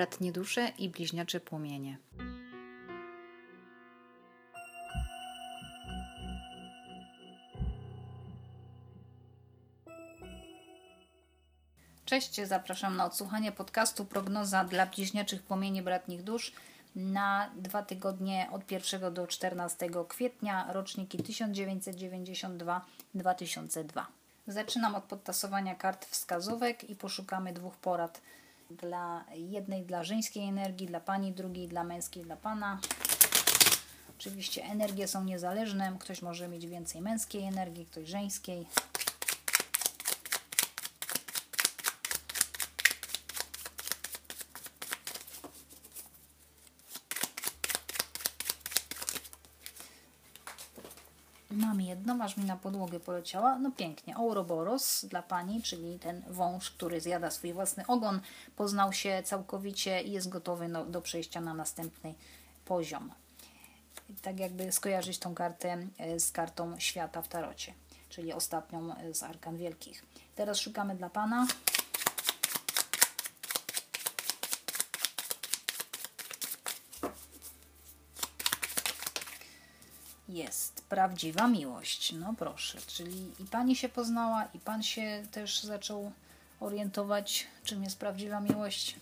bratnie dusze i bliźniacze płomienie. Cześć, zapraszam na odsłuchanie podcastu Prognoza dla bliźniaczych płomieni bratnich dusz na dwa tygodnie od 1 do 14 kwietnia, roczniki 1992-2002. Zaczynam od podtasowania kart wskazówek i poszukamy dwóch porad dla jednej dla żeńskiej energii, dla pani, drugiej dla męskiej, dla pana. Oczywiście energie są niezależne, ktoś może mieć więcej męskiej energii, ktoś żeńskiej. Mam jedną, aż mi na podłogę poleciała. No pięknie. Ouroboros dla Pani, czyli ten wąż, który zjada swój własny ogon, poznał się całkowicie i jest gotowy no, do przejścia na następny poziom. Tak jakby skojarzyć tą kartę e, z kartą świata w tarocie, czyli ostatnią e, z Arkan Wielkich. Teraz szukamy dla Pana. Jest prawdziwa miłość. No proszę, czyli i pani się poznała, i pan się też zaczął orientować, czym jest prawdziwa miłość.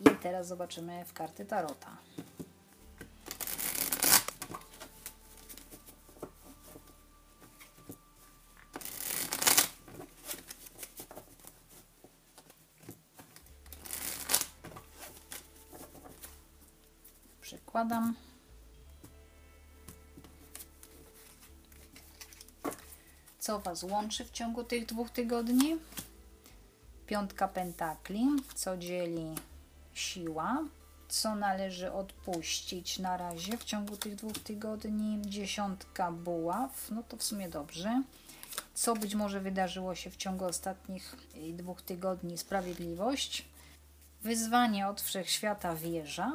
I teraz zobaczymy w karty Tarota. Przykładam. Co Was łączy w ciągu tych dwóch tygodni. Piątka pentakli, co dzieli siła, co należy odpuścić na razie w ciągu tych dwóch tygodni. Dziesiątka buław, no to w sumie dobrze. Co być może wydarzyło się w ciągu ostatnich dwóch tygodni? Sprawiedliwość. Wyzwanie od wszechświata wieża.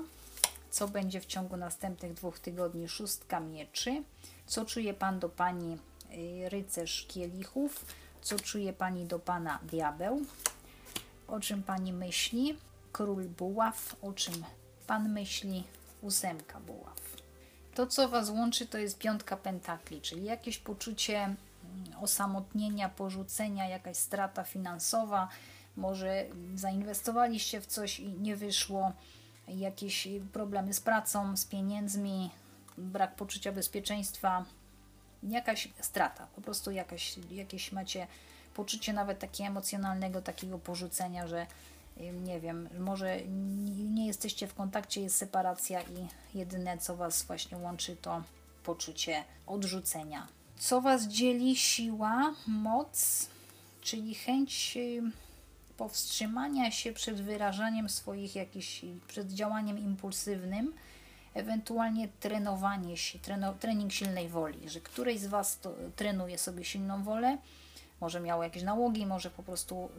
Co będzie w ciągu następnych dwóch tygodni? Szóstka mieczy. Co czuje Pan do Pani Y, rycerz kielichów. Co czuje Pani do Pana diabeł? O czym Pani myśli? Król buław. O czym Pan myśli? Ósemka buław. To, co Was łączy, to jest piątka pentakli, czyli jakieś poczucie mm, osamotnienia, porzucenia, jakaś strata finansowa. Może zainwestowaliście w coś i nie wyszło, jakieś problemy z pracą, z pieniędzmi, brak poczucia bezpieczeństwa, jakaś strata, po prostu jakaś, jakieś macie poczucie nawet takiego emocjonalnego, takiego porzucenia, że nie wiem, może nie jesteście w kontakcie, jest separacja i jedyne co Was właśnie łączy to poczucie odrzucenia. Co Was dzieli? Siła, moc, czyli chęć powstrzymania się przed wyrażaniem swoich jakichś, przed działaniem impulsywnym, ewentualnie trenowanie się, trening silnej woli, że któryś z Was to, trenuje sobie silną wolę, może miało jakieś nałogi, może po prostu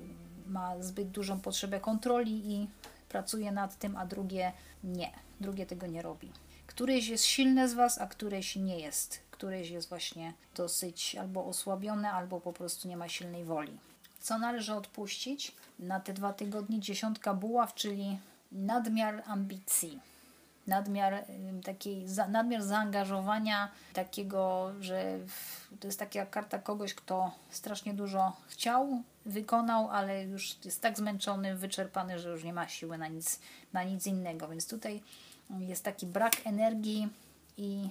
ma zbyt dużą potrzebę kontroli i pracuje nad tym, a drugie nie, drugie tego nie robi. Któreś jest silne z Was, a któreś nie jest. Któreś jest właśnie dosyć albo osłabione, albo po prostu nie ma silnej woli. Co należy odpuścić? Na te dwa tygodnie dziesiątka buław, czyli nadmiar ambicji nadmiar takiej, nadmiar zaangażowania takiego, że to jest taka karta kogoś, kto strasznie dużo chciał, wykonał, ale już jest tak zmęczony, wyczerpany, że już nie ma siły na nic, na nic innego. Więc tutaj jest taki brak energii i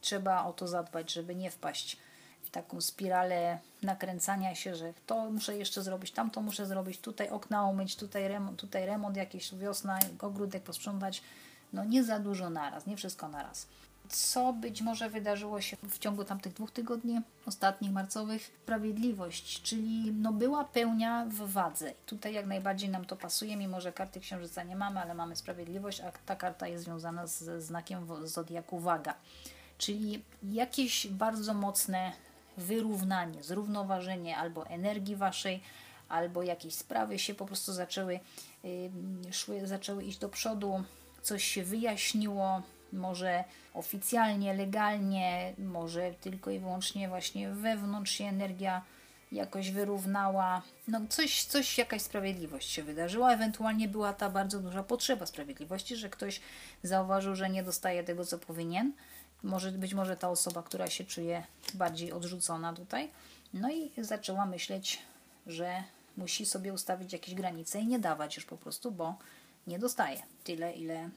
trzeba o to zadbać, żeby nie wpaść w taką spiralę nakręcania się, że to muszę jeszcze zrobić, tamto muszę zrobić, tutaj okna umyć, tutaj remont, tutaj remont jakiś, wiosna, ogródek posprzątać no nie za dużo naraz, nie wszystko naraz. Co być może wydarzyło się w ciągu tamtych dwóch tygodni ostatnich marcowych? Sprawiedliwość, czyli no była pełnia w wadze. Tutaj jak najbardziej nam to pasuje, mimo że karty księżyca nie mamy, ale mamy sprawiedliwość, a ta karta jest związana z znakiem zodiaku waga. Czyli jakieś bardzo mocne wyrównanie, zrównoważenie albo energii waszej, albo jakieś sprawy się po prostu zaczęły, szły, zaczęły iść do przodu, coś się wyjaśniło, może oficjalnie, legalnie, może tylko i wyłącznie właśnie wewnątrz się energia jakoś wyrównała, no coś, coś, jakaś sprawiedliwość się wydarzyła, ewentualnie była ta bardzo duża potrzeba sprawiedliwości, że ktoś zauważył, że nie dostaje tego, co powinien. Może być może ta osoba, która się czuje bardziej odrzucona tutaj, no i zaczęła myśleć, że musi sobie ustawić jakieś granice i nie dawać już po prostu, bo nie dostaje tyle, ile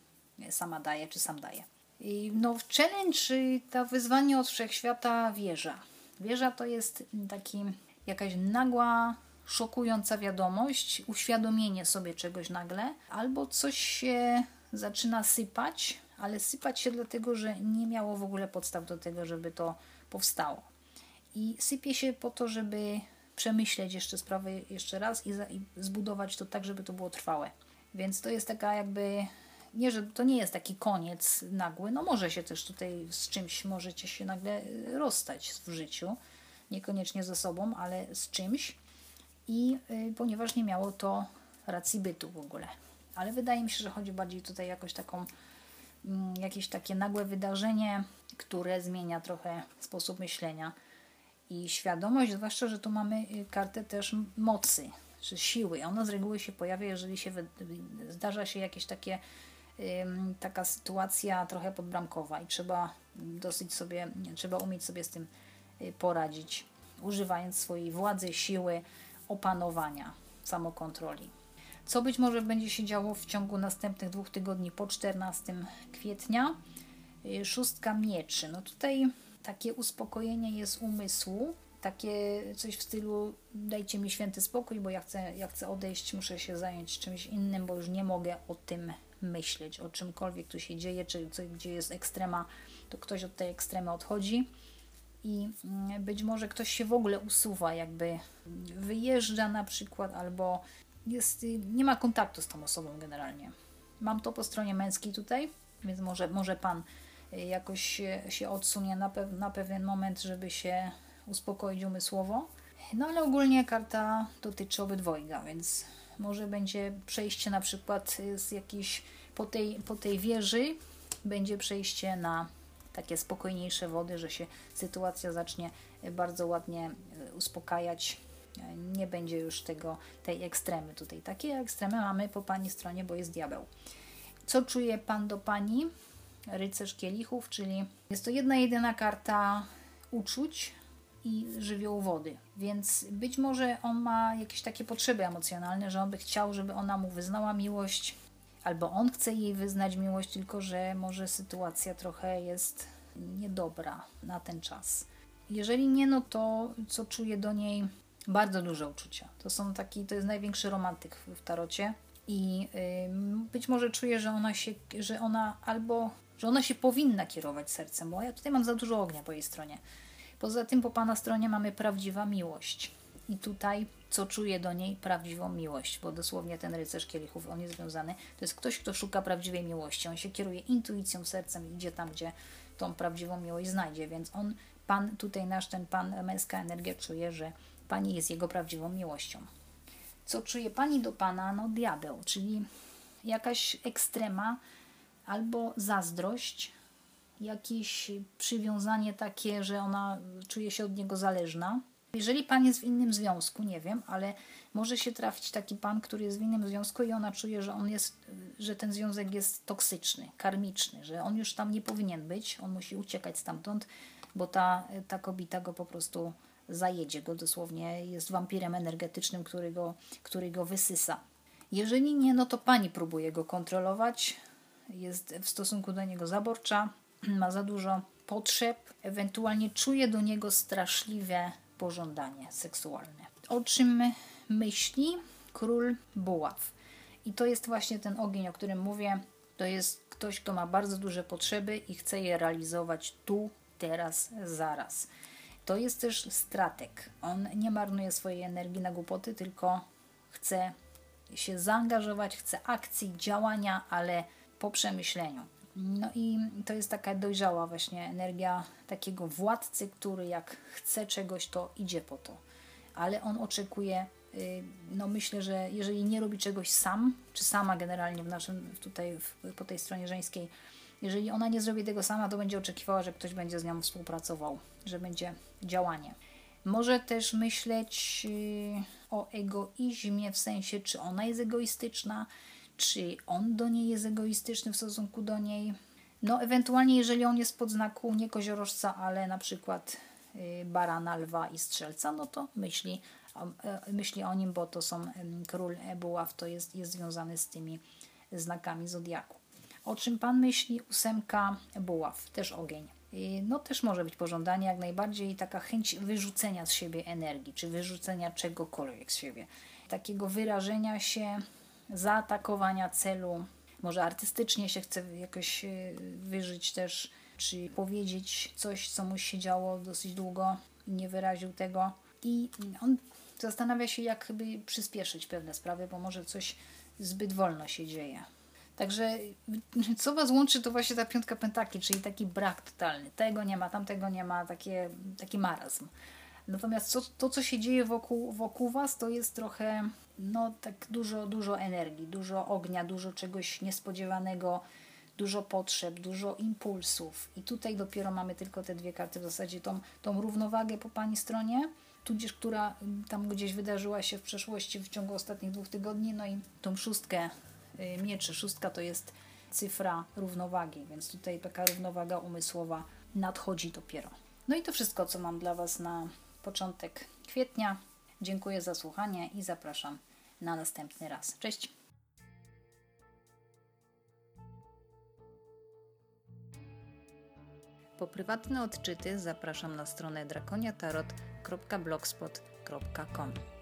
sama daje, czy sam daje. I no, challenge, ta wyzwanie od wszechświata wieża. Wieża to jest taki jakaś nagła, szokująca wiadomość, uświadomienie sobie czegoś nagle, albo coś się zaczyna sypać, ale sypać się dlatego, że nie miało w ogóle podstaw do tego, żeby to powstało. I sypie się po to, żeby przemyśleć jeszcze sprawę jeszcze raz i, za, i zbudować to tak, żeby to było trwałe. Więc to jest taka jakby nie, że to nie jest taki koniec nagły, no może się też tutaj z czymś możecie się nagle rozstać w życiu, niekoniecznie ze sobą, ale z czymś. I y, ponieważ nie miało to racji bytu w ogóle. Ale wydaje mi się, że chodzi bardziej tutaj jakoś taką mm, jakieś takie nagłe wydarzenie, które zmienia trochę sposób myślenia i świadomość, zwłaszcza, że tu mamy y, kartę też mocy, czy siły. Ona z reguły się pojawia, jeżeli się zdarza się jakieś takie taka sytuacja trochę podbramkowa i trzeba dosyć sobie, trzeba umieć sobie z tym y, poradzić, używając swojej władzy, siły, opanowania, samokontroli. Co być może będzie się działo w ciągu następnych dwóch tygodni po 14 kwietnia? Y, szóstka mieczy. No tutaj takie uspokojenie jest umysłu, takie coś w stylu dajcie mi święty spokój, bo ja chcę, ja chcę odejść, muszę się zająć czymś innym, bo już nie mogę o tym myśleć, o czymkolwiek tu się dzieje, czy co, gdzie jest ekstrema, to ktoś od tej ekstremy odchodzi i mm, być może ktoś się w ogóle usuwa, jakby wyjeżdża na przykład, albo jest, nie ma kontaktu z tą osobą generalnie. Mam to po stronie męskiej tutaj, więc może, może Pan y, jakoś się, odsunie na, pew, na pewien moment, żeby się uspokoić umysłowo. No ale ogólnie karta dotyczy obydwojga, więc może będzie przejście na przykład z jakiejś po tej, po tej wieży będzie przejście na takie spokojniejsze wody, że się sytuacja zacznie bardzo ładnie e, uspokajać. Nie będzie już tego, tej ekstremy tutaj. Takie ekstremy mamy po Pani stronie, bo jest diabeł. Co czuje Pan do Pani? Rycerz kielichów, czyli jest to jedna jedyna karta uczuć, i żywioł wody. Więc być może on ma jakieś takie potrzeby emocjonalne, że on by chciał, żeby ona mu wyznała miłość, albo on chce jej wyznać miłość, tylko że może sytuacja trochę jest niedobra na ten czas. Jeżeli nie, no to co czuję do niej bardzo duże uczucia. To są taki, to jest największy romantyk w tarocie i yy, być może czuję, że ona się, że ona albo, że ona się powinna kierować sercem, bo ja tutaj mam za dużo ognia po jej stronie Poza tym po Pana stronie mamy prawdziwa miłość. I tutaj, co czuję do niej? Prawdziwą miłość, bo dosłownie ten rycerz kielichów, on jest związany. To jest ktoś, kto szuka prawdziwej miłości. On się kieruje intuicją, sercem i idzie tam, gdzie tą prawdziwą miłość znajdzie. Więc on, Pan, tutaj nasz ten Pan, męska energia czuje, że Pani jest jego prawdziwą miłością. Co czuje Pani do Pana? No diabeł, czyli jakaś ekstrema albo zazdrość, jakieś przywiązanie takie, że ona czuje się od niego zależna. Jeżeli pan jest w innym związku, nie wiem, ale może się trafić taki pan, który jest w innym związku i ona czuje, że on jest, że ten związek jest toksyczny, karmiczny, że on już tam nie powinien być, on musi uciekać stamtąd, bo ta, ta kobieta go po prostu zajedzie go dosłownie, jest wampirem energetycznym, który go, który go wysysa. Jeżeli nie, no to pani próbuje go kontrolować, jest w stosunku do niego zaborcza, ma za dużo potrzeb, ewentualnie czuje do niego straszliwe pożądanie seksualne. O czym myśli król buław? I to jest właśnie ten ogień, o którym mówię. To jest ktoś, kto ma bardzo duże potrzeby i chce je realizować tu, teraz, zaraz. To jest też strateg. On nie marnuje swojej energii na głupoty, tylko chce się zaangażować, chce akcji, działania, ale po przemyśleniu. No i to jest taka dojrzała właśnie energia takiego władcy, który jak chce czegoś, to idzie po to. Ale on oczekuje, y, no myślę, że jeżeli nie robi czegoś sam, czy sama generalnie w naszym, tutaj po tej stronie żeńskiej, jeżeli ona nie zrobi tego sama, to będzie oczekiwała, że ktoś będzie z nią współpracował, że będzie działanie. Może też myśleć y, o egoizmie, w sensie, czy ona jest egoistyczna, czy on do niej jest egoistyczny w stosunku do niej. No, ewentualnie, jeżeli on jest pod znaku nie koziorożca, ale na przykład y, barana, lwa i strzelca, no to myśli, e, myśli o nim, bo to są król buław, to jest, jest związany z tymi znakami zodiaku. O czym Pan myśli? Ósemka buław, też ogień. I No też może być pożądanie jak najbardziej taka chęć wyrzucenia z siebie energii, czy wyrzucenia czegokolwiek z siebie. Takiego wyrażenia się, zaatakowania celu. Może artystycznie się chce jakoś e, wyżyć też, czy powiedzieć coś, co mu się działo dosyć długo nie wyraził tego. I on zastanawia się, jak by przyspieszyć pewne sprawy, bo może coś zbyt wolno się dzieje. Także co Was łączy, to właśnie ta piątka pentakli, czyli taki brak totalny. Tego nie ma, tamtego nie ma, takie, taki marazm. Natomiast co, to, co się dzieje wokół, wokół Was, to jest trochę, no tak dużo, dużo energii, dużo ognia, dużo czegoś niespodziewanego, dużo potrzeb, dużo impulsów. I tutaj dopiero mamy tylko te dwie karty, w zasadzie tą, tą równowagę po Pani stronie, tudzież która tam gdzieś wydarzyła się w przeszłości w ciągu ostatnich dwóch tygodni, no i tą szóstkę y, mieczy. Szóstka to jest cyfra równowagi, więc tutaj taka równowaga umysłowa nadchodzi dopiero. No i to wszystko, co mam dla Was na początek kwietnia. Dziękuję za słuchanie i zapraszam na następny raz. Cześć! Po prywatne odczyty zapraszam na stronę drakoniatarot.blogspot.com.